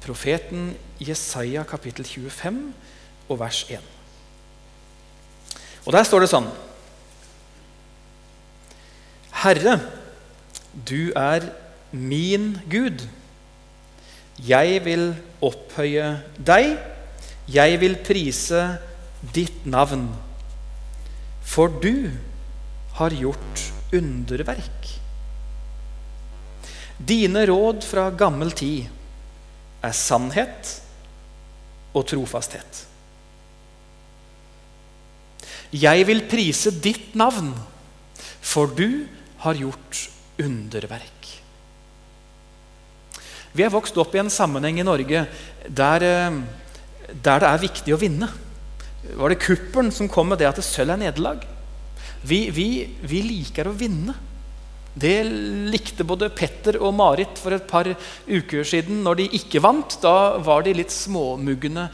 profeten Jesaja kapittel 25 og vers 1. Og Der står det sånn Herre, du er min Gud. Jeg vil opphøye deg. Jeg vil prise ditt navn. For du har gjort underverk. Dine råd fra gammel tid er sannhet og trofasthet. Jeg vil prise ditt navn, for du har gjort underverk. Vi er vokst opp i en sammenheng i Norge der, eh, der det er viktig å vinne. Var det kuppelen som kom med det at sølv er nederlag? Vi, vi, vi liker å vinne. Det likte både Petter og Marit for et par uker siden. Når de ikke vant, da var de litt småmugne,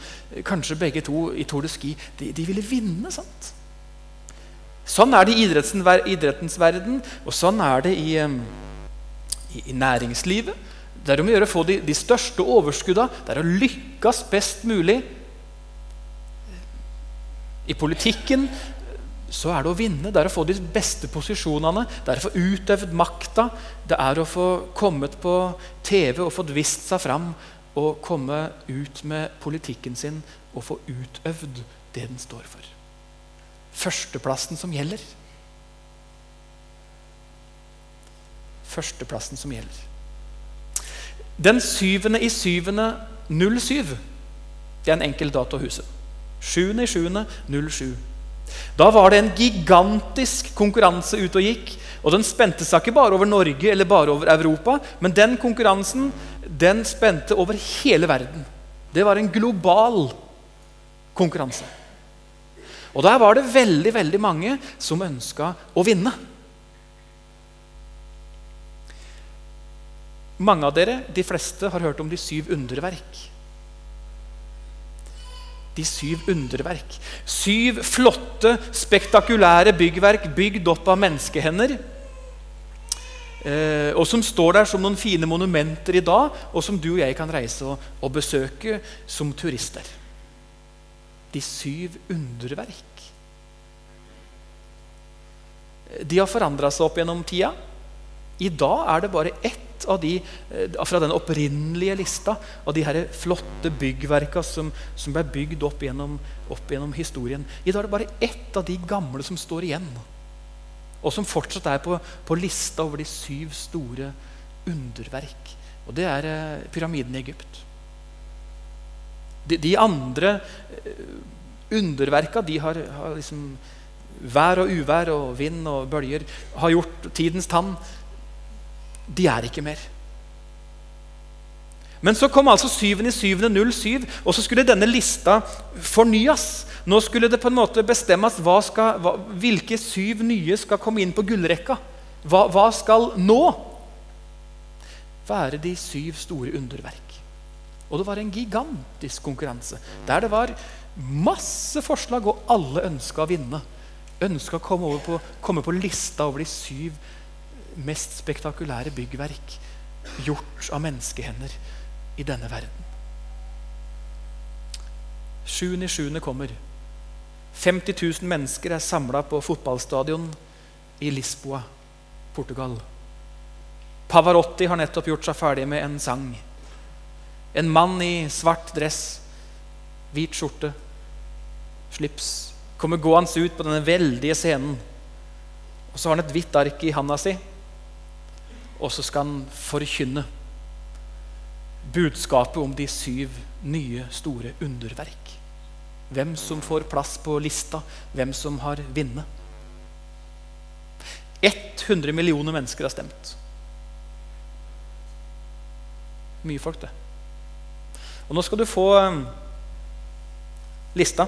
kanskje begge to i Tour de Ski. De, de ville vinne. sant? Sånn er det i idrettens verden, og sånn er det i, i, i næringslivet. Det er om å gjøre å få de, de største overskudda. Det er å lykkes best mulig. I politikken så er det å vinne. Det er å få de beste posisjonene. Det er å få utøvd makta. Det er å få kommet på TV og fått vist seg fram og komme ut med politikken sin og få utøvd det den står for førsteplassen som gjelder. Førsteplassen som gjelder. Den syvende i syvende 07. Det er en enkel dato å huske. Sjuende i sjuende 07. Da var det en gigantisk konkurranse ute og gikk. Og den spente seg ikke bare over Norge eller bare over Europa, men den konkurransen den spente over hele verden. Det var en global konkurranse. Og der var det veldig, veldig mange som ønska å vinne. Mange av dere, de fleste, har hørt om de syv underverk. De syv underverk. Syv flotte, spektakulære byggverk bygd opp av menneskehender. Eh, og som står der som noen fine monumenter i dag, og som du og jeg kan reise og, og besøke som turister de syv underverk. De har forandra seg opp gjennom tida. I dag er det bare ett av de eh, fra den opprinnelige lista av de her flotte byggverka som, som ble bygd opp gjennom, opp gjennom, historien. I dag er det bare ett av de gamle som står igjen, og som fortsatt er på, på lista over de syv store underverk. Og det er eh, pyramiden i Egypt. De, de andre eh, underverka de har, har liksom Vær og uvær og vind og bølger har gjort tidens tann. De er ikke mer. Men så kom altså 7.7.07, og så skulle denne lista fornyes. Nå skulle det på en måte bestemmes hva skal, hva, hvilke syv nye skal komme inn på gullrekka. Hva, hva skal nå være de syv store underverk? Og det var en gigantisk konkurranse der det var masse forslag, og alle ønska å vinne. Ønska å komme, på, komme på lista over de syv mest spektakulære byggverk gjort av menneskehender i denne verden. Sjuende i sjuende kommer. 50 000 mennesker er samla på fotballstadion i Lisboa, Portugal. Pavarotti har nettopp gjort seg ferdig med en sang. En mann i svart dress, hvit skjorte, slips, kommer gående ut på denne veldige scenen. Og så har han et hvitt ark i handa si, og så skal han forkynne budskapet om de syv nye, store underverk. Hvem som får plass på lista, hvem som har vunnet. 100 millioner mennesker har stemt. Mye folk, det. Og nå skal du få um, lista.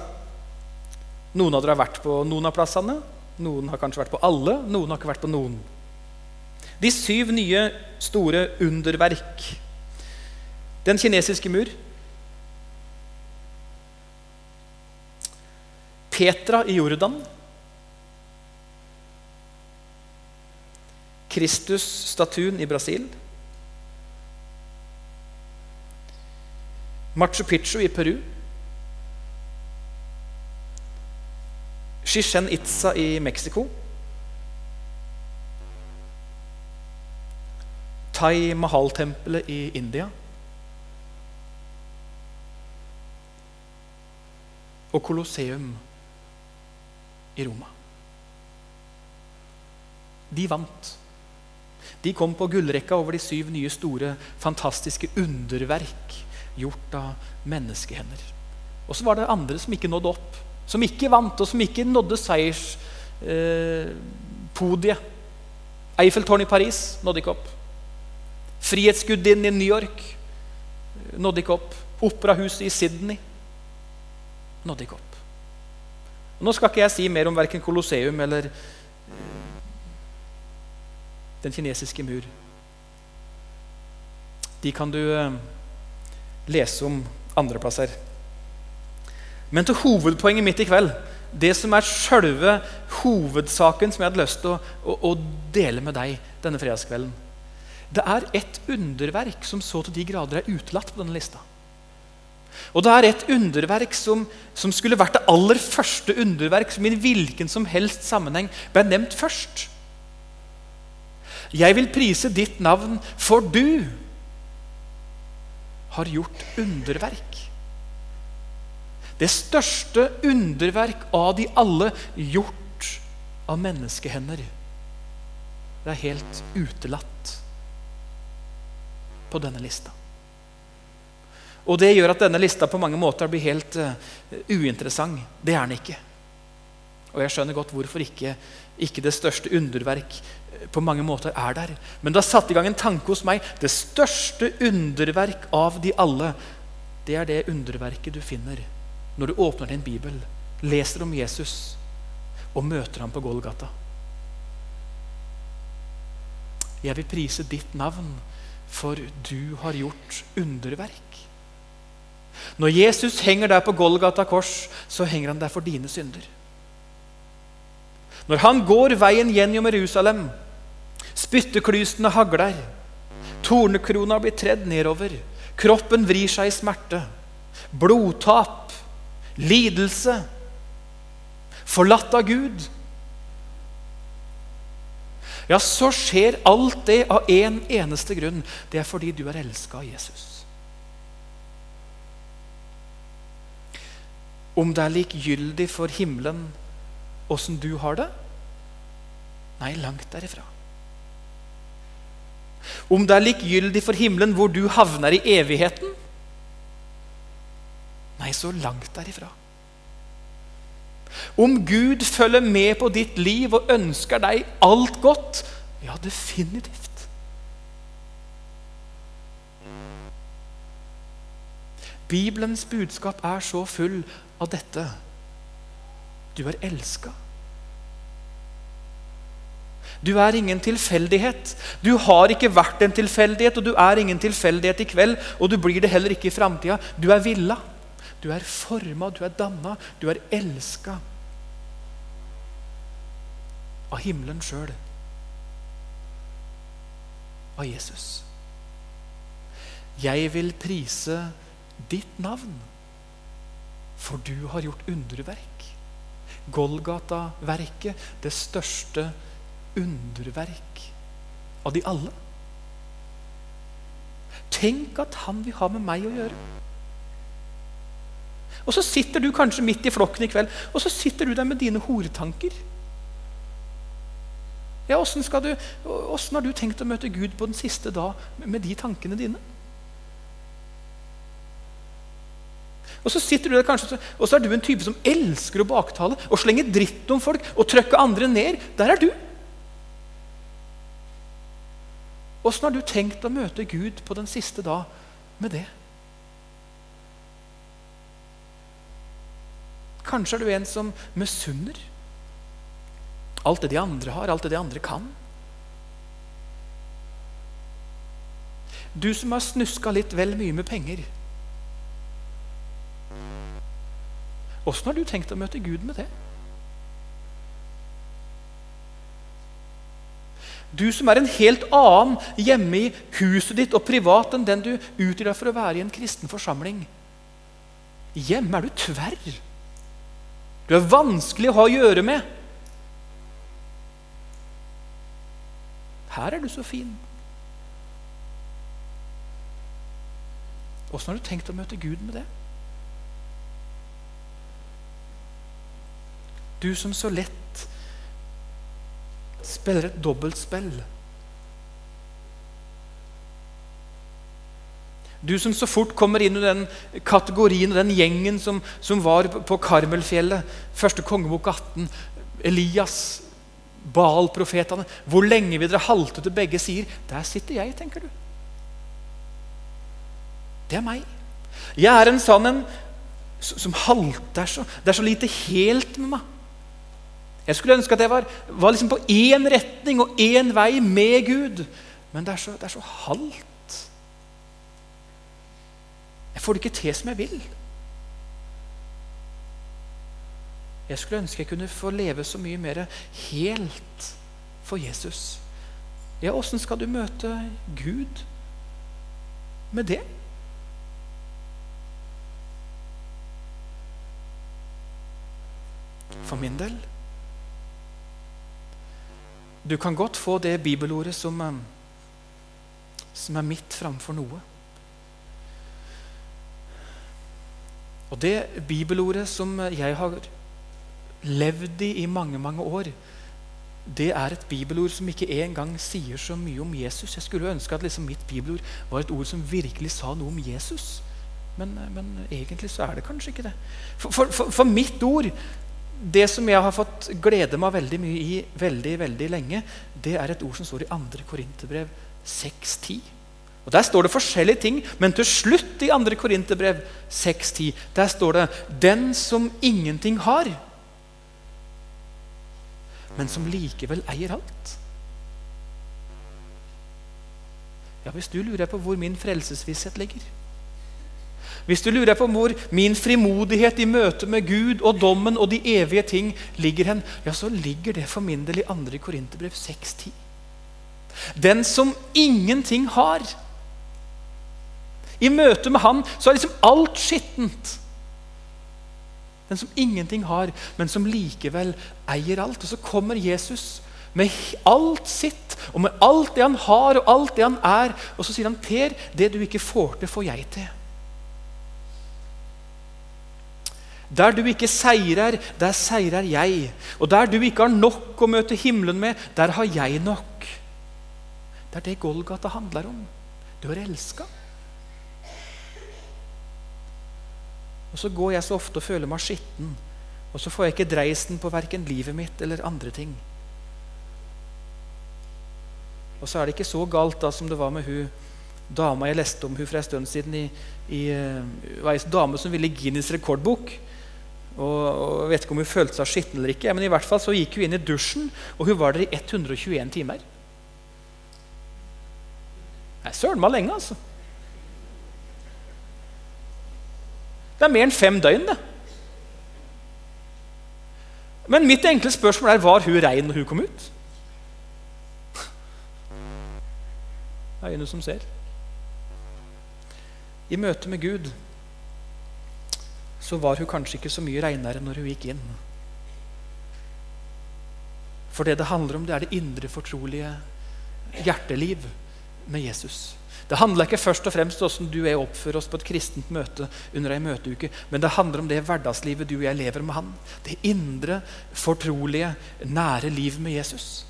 Noen av dere har vært på noen av plassene. Noen har kanskje vært på alle, noen har ikke vært på noen. De syv nye store underverk. Den kinesiske mur. Petra i Jordan. Kristus-statuen i Brasil. Machu Picchu i Peru. Chichen Itza i Mexico. Tai Mahal-tempelet i India. Og Colosseum i Roma. De vant. De kom på gullrekka over de syv nye store, fantastiske underverk gjort av menneskehender. Og så var det andre som ikke nådde opp. Som ikke vant, og som ikke nådde seierspodiet. Eh, Eiffeltårnet i Paris nådde ikke opp. Frihetsgudinnen i New York nådde ikke opp. Operahuset i Sydney nådde ikke opp. Og nå skal ikke jeg si mer om verken Colosseum eller den kinesiske mur. De kan du eh, lese om andre plasser. Men til hovedpoenget mitt i kveld, det som er sjølve hovedsaken som jeg hadde lyst til å, å, å dele med deg denne fredagskvelden, det er et underverk som så til de grader er utelatt på denne lista. Og det er et underverk som, som, skulle vært det aller første underverk som i hvilken som helst sammenheng ble nevnt først. Jeg vil prise ditt navn, for du har gjort underverk. Det største underverk av de alle gjort av menneskehender. Det er helt utelatt på denne lista. Og Det gjør at denne lista på mange måter blir helt uh, uinteressant. Det er den ikke. Og jeg skjønner godt hvorfor ikke, ikke det største underverk på mange måter er der. Men det har satt i gang en tanke hos meg. Det største underverk av de alle, det er det underverket du finner når du åpner din bibel, leser om Jesus og møter ham på Golgata. Jeg vil prise ditt navn, for du har gjort underverk. Når Jesus henger der på Golgata kors, så henger han der for dine synder. Når han går veien gjennom Jerusalem, Spytteklysene hagler. Tornekrona blir tredd nedover. Kroppen vrir seg i smerte. Blodtap. Lidelse. Forlatt av Gud. Ja, så skjer alt det av én en eneste grunn. Det er fordi du er elska av Jesus. Om det er likegyldig for himmelen åssen du har det? Nei, langt derifra. Om det er likegyldig for himmelen hvor du havner i evigheten? Nei, så langt derifra. Om Gud følger med på ditt liv og ønsker deg alt godt? Ja, definitivt. Bibelens budskap er så full av dette. Du er elska. Du er ingen tilfeldighet. Du har ikke vært en tilfeldighet, og du er ingen tilfeldighet i kveld, og du blir det heller ikke i framtida. Du er villa. Du er forma, du er danna, du er elska av himmelen sjøl. Av Jesus. Jeg vil prise ditt navn, for du har gjort underverk. Golgata-verket, det største underverk av de alle. Tenk at han vil ha med meg å gjøre. Og så sitter du kanskje midt i flokken i kveld og så sitter du der med dine horetanker. Ja, Åssen har du tenkt å møte Gud på den siste dag med de tankene dine? Og så sitter du der kanskje, og så er du en type som elsker å baktale og slenge dritt om folk og trykke andre ned. Der er du. Åssen har du tenkt å møte Gud på den siste dag med det? Kanskje er du en som misunner alt det de andre har, alt det de andre kan. Du som har snuska litt vel mye med penger. Åssen har du tenkt å møte Gud med det? Du som er en helt annen hjemme i huset ditt og privat enn den du utgir deg for å være i en kristen forsamling. Hjemme er du tverr. Du er vanskelig å ha å gjøre med. Her er du så fin. Åssen har du tenkt å møte Gud med det? Du som så lett spiller et dobbeltspill. Du som så fort kommer inn i den kategorien og den gjengen som, som var på Karmelfjellet, første kongebok 18, Elias, Baal-profetene Hvor lenge vil dere halte til begge sier? Der sitter jeg, tenker du. Det er meg. Jeg er en sånn en som halter så Det er så lite helt med meg. Jeg skulle ønske at jeg var, var liksom på én retning og én vei med Gud. Men det er så, det er så halvt. Jeg får det ikke til som jeg vil. Jeg skulle ønske jeg kunne få leve så mye mer helt for Jesus. Ja, åssen skal du møte Gud med det? For min del Du kan godt få det bibelordet som, eh, som er midt framfor noe. Og det bibelordet som jeg har levd i i mange, mange år, det er et bibelord som ikke engang sier så mye om Jesus. Jeg skulle ønske at liksom mitt bibelord var et ord som virkelig sa noe om Jesus. Men, men egentlig så er det kanskje ikke det. For, for, for, for, mitt ord, det som jeg har fått glede meg veldig mye i veldig, veldig lenge, det er et ord som står i 2. Korinterbrev 6.10. Og Der står det forskjellige ting, men til slutt i 2. Korinterbrev 6.10 der står det 'Den som ingenting har, men som likevel eier alt'. Ja, Hvis du lurer på hvor min frelsesvisshet ligger Hvis du lurer på hvor min frimodighet i møte med Gud og dommen og de evige ting ligger hen, ja, så ligger det for min del i 2. Korinterbrev 6.10. Den som ingenting har, i møte med Han så er liksom alt skittent. Den som ingenting har, men som likevel eier alt. Og så kommer Jesus med alt sitt, og med alt det han har, og alt det han er. Og så sier han, 'Per, det du ikke får til, får jeg til'. Der du ikke seirer, der seirer jeg. Og der du ikke har nok å møte himmelen med, der har jeg nok. Det er det Golgata handler om. Du er elska. Og så går jeg så ofte og føler meg skitten. Og så får jeg ikke dreisen på verken livet mitt eller andre ting. Og så er det ikke så galt da som det var med hun dama jeg leste om hun for en stund siden. I, i, uh, var en dame som ville i Guinness rekordbok. Og, og vet ikke om hun følte seg skitten eller ikke, men i hvert fall så gikk hun inn i dusjen, og hun var der i 121 timer. Er søren meg lenge, altså. Det er mer enn fem døgn, det. Men mitt enkle spørsmål er var hun rein når hun kom ut? Øyne som ser. I møte med Gud så var hun kanskje ikke så mye reinere når hun gikk inn. For det det handler om, det er det indre, fortrolige hjerteliv med Jesus. Det handler ikke først og fremst om hvordan du og jeg oppfører oss på et kristent møte under ei møteuke, men det handler om det hverdagslivet du og jeg lever med Han. Det indre, fortrolige, nære liv med Jesus.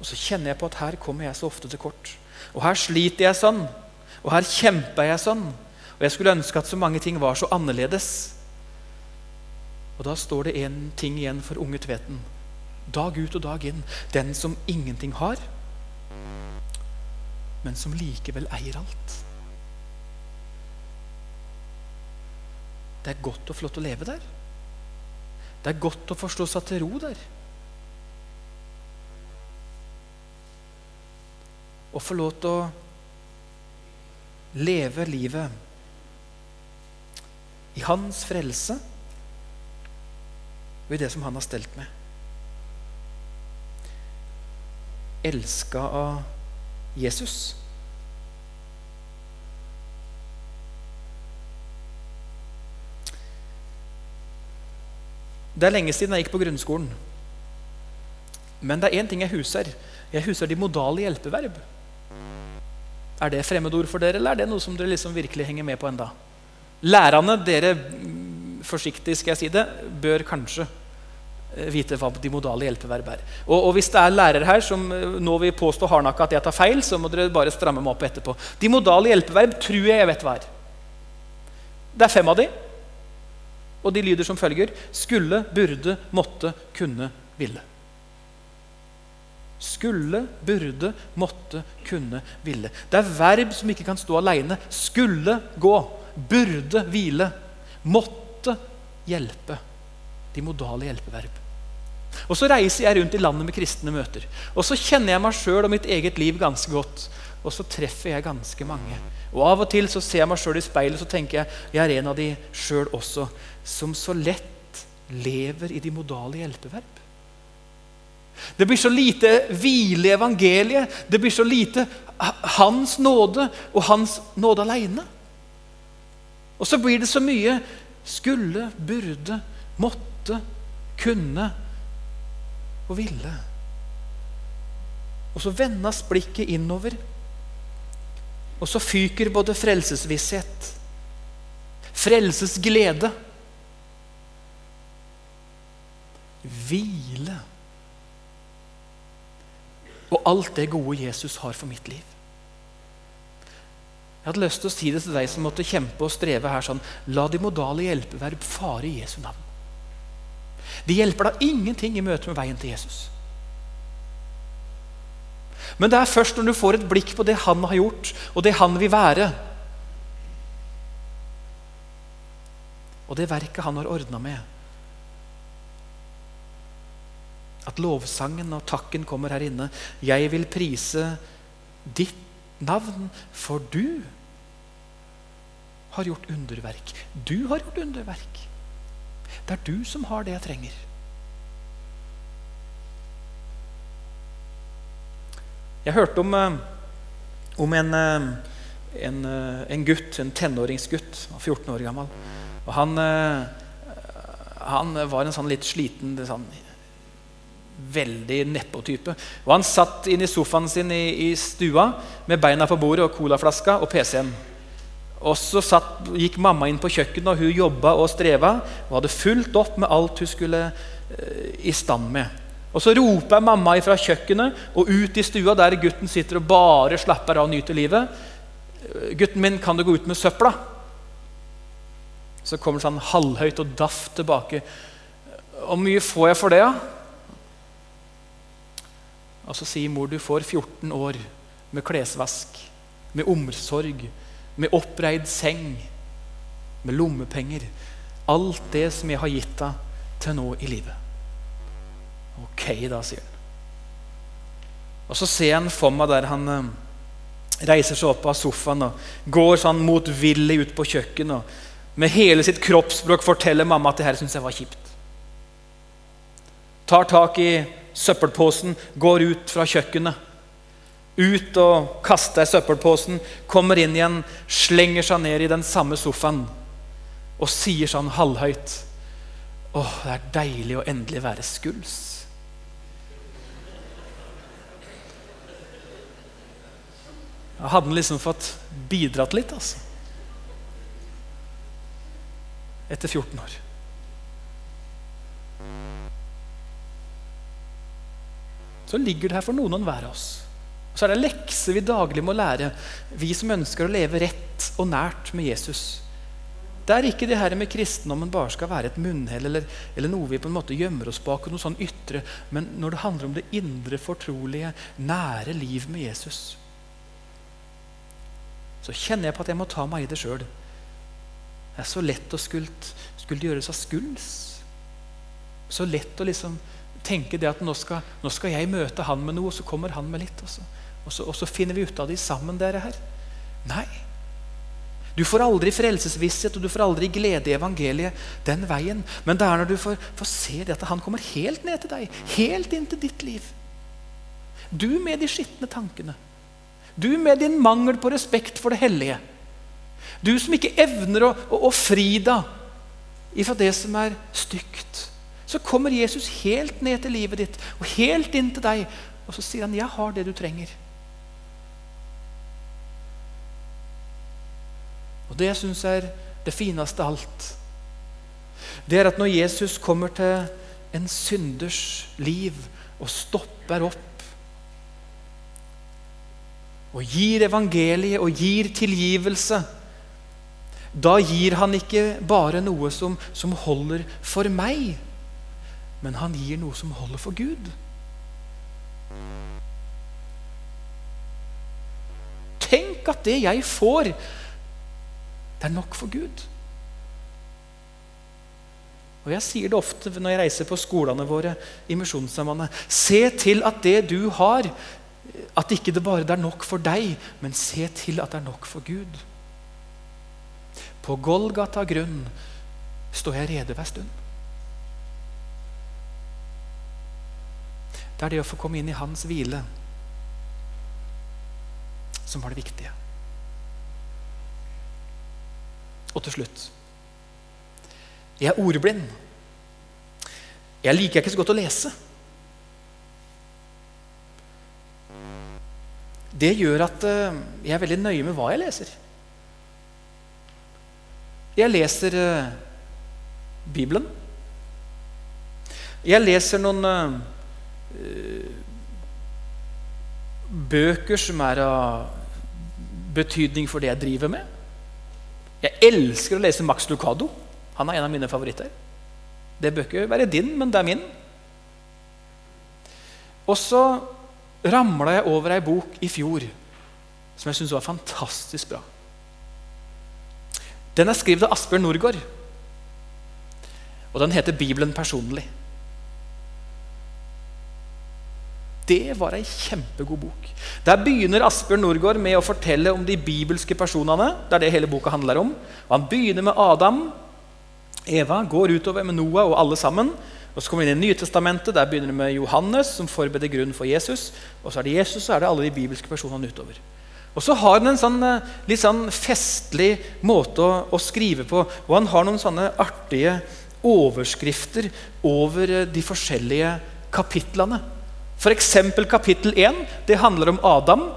Og så kjenner jeg på at her kommer jeg så ofte til kort. Og her sliter jeg sånn. Og her kjemper jeg sånn. Og jeg skulle ønske at så mange ting var så annerledes. Og da står det én ting igjen for unge Tveten. Dag ut og dag inn. Den som ingenting har, men som likevel eier alt. Det er godt og flott å leve der. Det er godt å forstå seg til ro der. Å få lov til å leve livet i hans frelse og i det som han har stelt med. Elska av Jesus. Det er lenge siden jeg gikk på grunnskolen. Men det er én ting jeg huser. Jeg huser de modale hjelpeverb. Er det fremmedord for dere, eller er det noe som dere liksom virkelig henger med på enda? Lærerne, dere mm, forsiktig skal jeg si det, bør kanskje vite hva de modale hjelpeverb er. Og, og, hvis det er lærere her som eh, nå vil påstå hardnakka at jeg tar feil, så må dere bare stramme meg opp etterpå. De modale hjelpeverb tror jeg jeg vet hva er. Det er fem av de, og de lyder som følger skulle, burde, måtte, kunne, ville. Skulle, burde, måtte, kunne, ville. Det er verb som ikke kan stå alene. Skulle gå, burde hvile, måtte hjelpe. De modale hjelpeverb. Og Så reiser jeg rundt i landet med kristne møter. Og så kjenner jeg meg sjøl og mitt eget liv ganske godt. Og så treffer jeg ganske mange. Og Av og til så ser jeg meg sjøl i speilet og så tenker jeg jeg er en av de sjøl også, som så lett lever i de modale hjelpeverb. Det blir så lite hvile i evangeliet. Det blir så lite Hans nåde og Hans nåde aleine. Og så blir det så mye skulle, burde, måtte, kunne og ville. Og så vendes blikket innover, og så fyker både frelsesvisshet, frelsesglede Hvile og alt det gode Jesus har for mitt liv. Jeg hadde lyst til å si det til deg som måtte kjempe og streve her sånn La de modale hjelpeverb fare i Jesu navn. De hjelper deg ingenting i møte med veien til Jesus. Men det er først når du får et blikk på det han har gjort, og det han vil være, og det verket han har ordna med, At lovsangen og takken kommer her inne. Jeg vil prise ditt navn, for du har gjort underverk. Du har gjort underverk. Det er du som har det jeg trenger. Jeg hørte om, eh, om en, eh, en, eh, en, gutt, en tenåringsgutt, 14 år gammel. Og han, han var en sånn litt sliten sånn, veldig nedpå-type. Og Han satt inn i sofaen sin i, i, stua med beina på bordet og colaflaska og PC-en. Og Så satt, gikk mamma inn på kjøkkenet, og hun jobba og streva. Og hadde fulgt opp med alt hun skulle eh, i stand med. Og Så roper mamma fra kjøkkenet og ut i stua der gutten sitter og bare slapper av og nyter livet. Eh, 'Gutten min, kan du gå ut med søpla?' Så kommer han sånn halvhøyt og daff tilbake. 'Hvor mye får jeg for det?' da? Og så sier mor du får 14 år med klesvask, med omsorg, med oppreid seng, med lommepenger. Alt det som jeg har gitt deg til nå i livet. Ok, da, sier han. Og så ser han for meg der han eh, reiser seg opp av sofaen og går sånn motvillig ut på kjøkkenet og med hele sitt kroppsspråk forteller mamma at det her syns jeg var kjipt. Tar tak i søppelposen, går ut fra kjøkkenet. Ut og kaster søppelposen, kommer inn igjen, slenger seg ned i den samme sofaen og sier sånn halvhøyt Å, det er deilig å endelig være skuls. Jeg hadde liksom fått bidratt litt, altså. Etter 14 år. så ligger det her for noen og enhver av oss. Så er det lekser vi daglig må lære, vi som ønsker å leve rett og nært med Jesus. Det er ikke det her med kristendommen bare skal være et munnhell eller, eller, noe vi på en måte gjemmer oss bak, noe sånn ytre, men når det handler om det indre, fortrolige, nære liv med Jesus, så kjenner jeg på at jeg må ta meg i det sjøl. Det er så lett å skulle, skulle gjøre seg skuls. Så lett å liksom tenke det at nå skal, nå skal, jeg møte han med noe, og så kommer han med litt. Og så, og så, og så finner vi ut av de sammen, dere her. Nei. Du får aldri frelsesvisshet og du får aldri glede i evangeliet den veien. Men det er når du får, får se det at han kommer helt ned til deg, helt inn til ditt liv. Du med de skitne tankene. Du med din mangel på respekt for det hellige. Du som ikke evner å, å, å fri deg ifra det som er stygt Så kommer Jesus helt ned til livet ditt og helt inn til deg. Og så sier han, 'Jeg har det du trenger'. Det jeg er det fineste av alt, det er at når Jesus kommer til en synders liv og stopper opp og gir evangeliet og gir tilgivelse da gir han ikke bare noe som, som holder for meg, men han gir noe som holder for Gud. Tenk at det jeg får, det er nok for Gud. Og Jeg sier det ofte når jeg reiser på skolene våre i Misjonssambandet. Se til at det du har, at ikke det bare er nok for deg, men se til at det er nok for Gud. På Golgata grunn står jeg rede hver stund. Det er det å få komme inn i hans hvile som var det viktige. Og til slutt Jeg er ordblind. Jeg liker ikke så godt å lese. Det gjør at eh, jeg er veldig nøye med hva jeg leser. Jeg leser uh, Bibelen. Jeg leser noen uh, bøker som er av betydning for det jeg driver med. Jeg elsker å lese Max Lucado. Han er en av mine favoritter. Det bør ikke være din, men det er min. Og så ramla jeg over ei bok i fjor som jeg syntes var fantastisk bra. Den er skrevet av Asbjørn Norgård. Og den heter 'Bibelen personlig'. Det var ei kjempegod bok. Der begynner Asbjørn Norgård med å fortelle om de bibelske personene. Det er det hele boka handler om. Han begynner med Adam. Eva går utover med Noah og alle sammen. Og Så kommer vi inn i Nytestamentet. Der begynner det med Johannes, som forbereder grunnen for Jesus. Og så er det Jesus, og er det alle de bibelske personene utover. Og så har han en sånn, eh, litt sånn festlig måte å, å, skrive på. Og han har noen sånne artige overskrifter over eh, de forskjellige kapitlene. F.eks. kapittel 1. Det handler om Adam.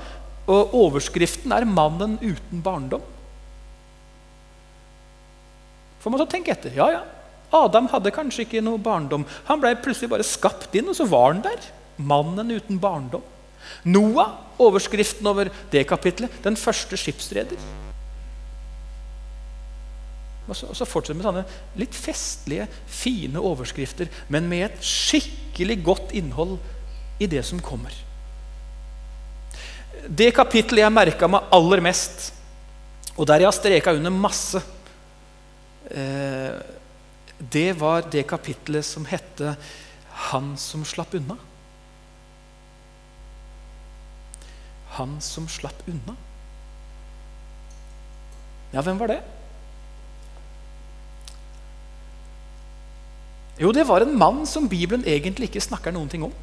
Og overskriften er 'Mannen uten barndom'. Får man så tenke etter. Ja, ja. Adam hadde kanskje ikke noe barndom. Han ble plutselig bare skapt inn, og så var han der. Mannen uten barndom. Noah, overskriften over det kapitlet, den første skipsreder. Og så, og så fortsetter med sånne litt festlige, fine overskrifter, men med et skikkelig godt innhold i det som kommer. Det kapittelet jeg merka meg aller mest, og der jeg har streka under masse, eh, det var det kapittelet som hette 'Han som slapp unna'. Han som slapp unna. Ja, hvem var det? Jo, det var en mann som Bibelen egentlig ikke snakker noen ting om.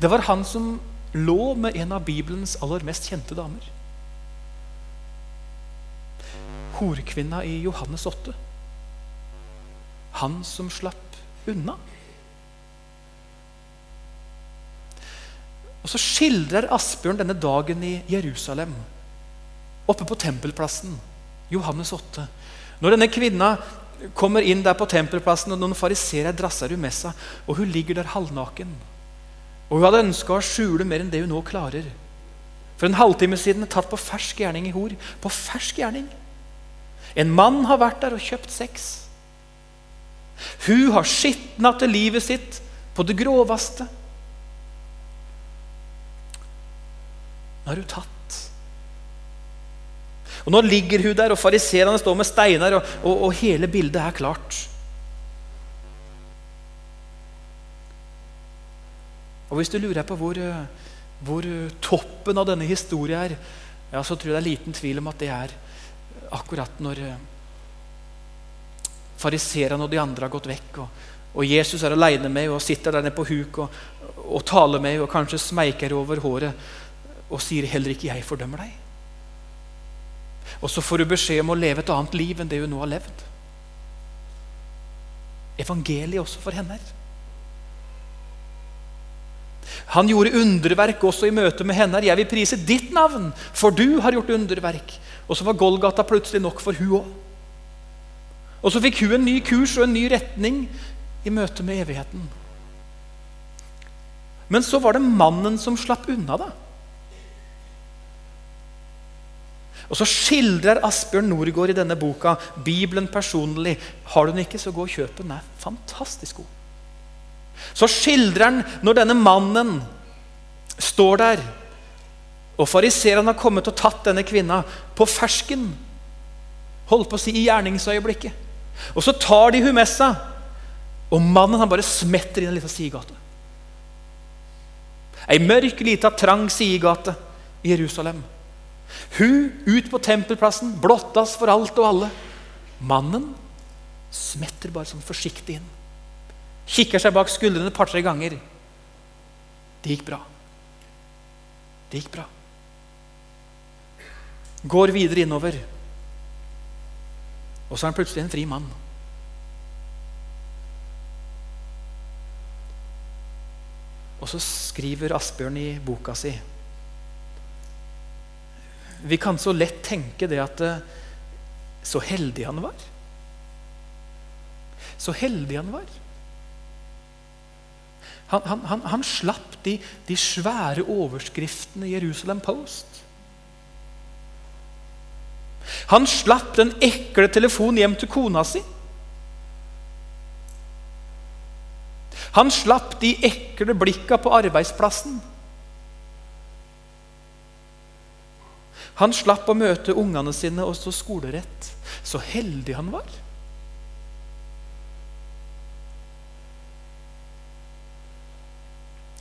Det var han som lå med en av Bibelens aller mest kjente damer. Horkvinna i Johannes 8. Han som slapp unna. Og Så skildrer Asbjørn denne dagen i Jerusalem, oppe på tempelplassen. Johannes 8. Når denne kvinna kommer inn der på tempelplassen, og noen fariseere drasser hun med seg, og hun ligger der halvnaken. Og Hun hadde ønska å skjule mer enn det hun nå klarer. For en halvtime siden er tatt på fersk gjerning i hor. På fersk gjerning. En mann har vært der og kjøpt sex. Hun har skitna til livet sitt på det groveste. Nå er hun tatt. Og Nå ligger hun der, og fariseerne står med steiner, og, og, og hele bildet er klart. Og Hvis du lurer på hvor, hvor toppen av denne historien er, ja, så tror jeg det er liten tvil om at det er akkurat når fariseerne og de andre har gått vekk. Og, og Jesus er aleine med og sitter der nede på huk og, og taler med og kanskje smeiker over håret og sier heller ikke 'jeg fordømmer deg'. Og så får du beskjed om å leve et annet liv enn det hun nå har levd. evangeliet også for henne. Han gjorde underverk også i møte med henne. 'Jeg vil prise ditt navn, for du har gjort underverk.' Og så var Golgata plutselig nok for hun òg. Og så fikk hun en ny kurs og en ny retning i møte med evigheten. Men så var det mannen som slapp unna, da. Og Så skildrer Asbjørn Norgård i denne boka Bibelen personlig. Har du den ikke, så gå og kjøp den. Den er fantastisk god. Så skildrer han når denne mannen står der, og fariseeren har kommet og tatt denne kvinna på fersken. Holdt på å si i gjerningsøyeblikket. Og så tar de hun med seg, og mannen han bare smetter inn en liten sidegate. Ei mørk, lita, trang sidegate i Jerusalem. Hun ut på tempelplassen, blottas for alt og alle. Mannen smetter bare sånn forsiktig inn. Kikker seg bak skuldrene et par-tre ganger. Det gikk bra. Det gikk bra. Går videre innover. Og så er han plutselig en fri mann. Og så skriver Asbjørn i boka si Vi kan så lett tenke det at eh, Så heldig han var. Så heldig han var. Han, han, han, han slapp de, de, svære overskriftene i Jerusalem Post. Han slapp den ekle telefonen hjem til kona si. Han slapp de ekle blikka på arbeidsplassen. Han slapp å møte ungene sine og stå skolerett. Så heldig han var.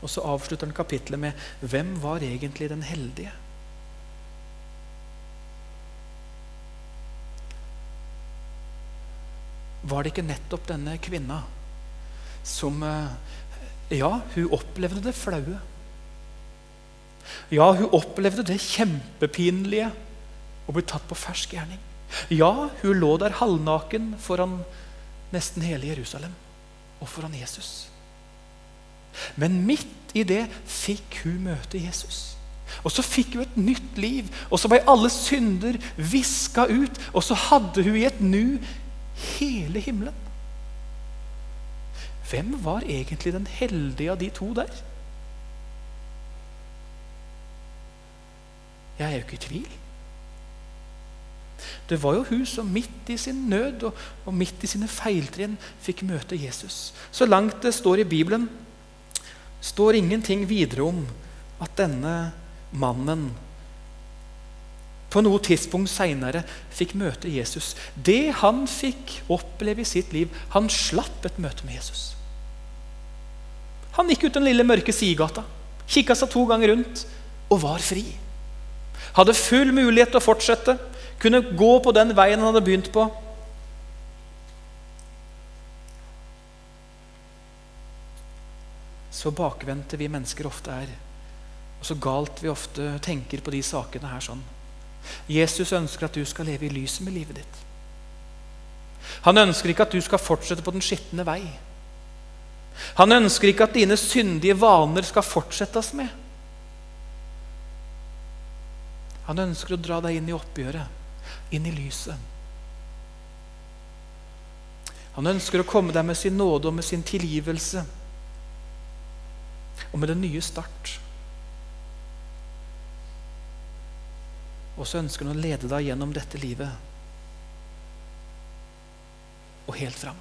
Og så avslutter han kapitlet med 'Hvem var egentlig den heldige?' Var det ikke nettopp denne kvinna som eh, Ja, hun opplevde det flaue. Ja, hun opplevde det kjempepinlige å bli tatt på fersk gjerning. Ja, hun lå der halvnaken foran nesten hele Jerusalem og foran Jesus. Men midt i det fikk hun møte Jesus. Og så fikk hun et nytt liv, og så ble alle synder viska ut. Og så hadde hun i et nu hele himmelen. Hvem var egentlig den heldige av de to der? Jeg er jo ikke i tvil. Det var jo hun som midt i sin nød og, og midt i sine feiltrinn fikk møte Jesus. Så langt det står i Bibelen, står ingenting videre om at denne mannen på noe tidspunkt seinere fikk møte Jesus. Det han fikk oppleve i sitt liv Han slapp et møte med Jesus. Han gikk ut den lille mørke sidegata, kikka seg to ganger rundt og var fri. Hadde full mulighet til å fortsette, kunne gå på den veien han hadde begynt på. Så bakvendte vi mennesker ofte er, og så galt vi ofte tenker på de sakene her sånn. Jesus ønsker at du skal leve i lyset med livet ditt. Han ønsker ikke at du skal fortsette på den skitne vei. Han ønsker ikke at dine syndige vaner skal fortsettes med. Han ønsker å dra deg inn i oppgjøret, inn i lyset. Han ønsker å komme deg med sin nåde og med sin tilgivelse og med den nye start. Og så ønsker han å lede deg gjennom dette livet og helt fram.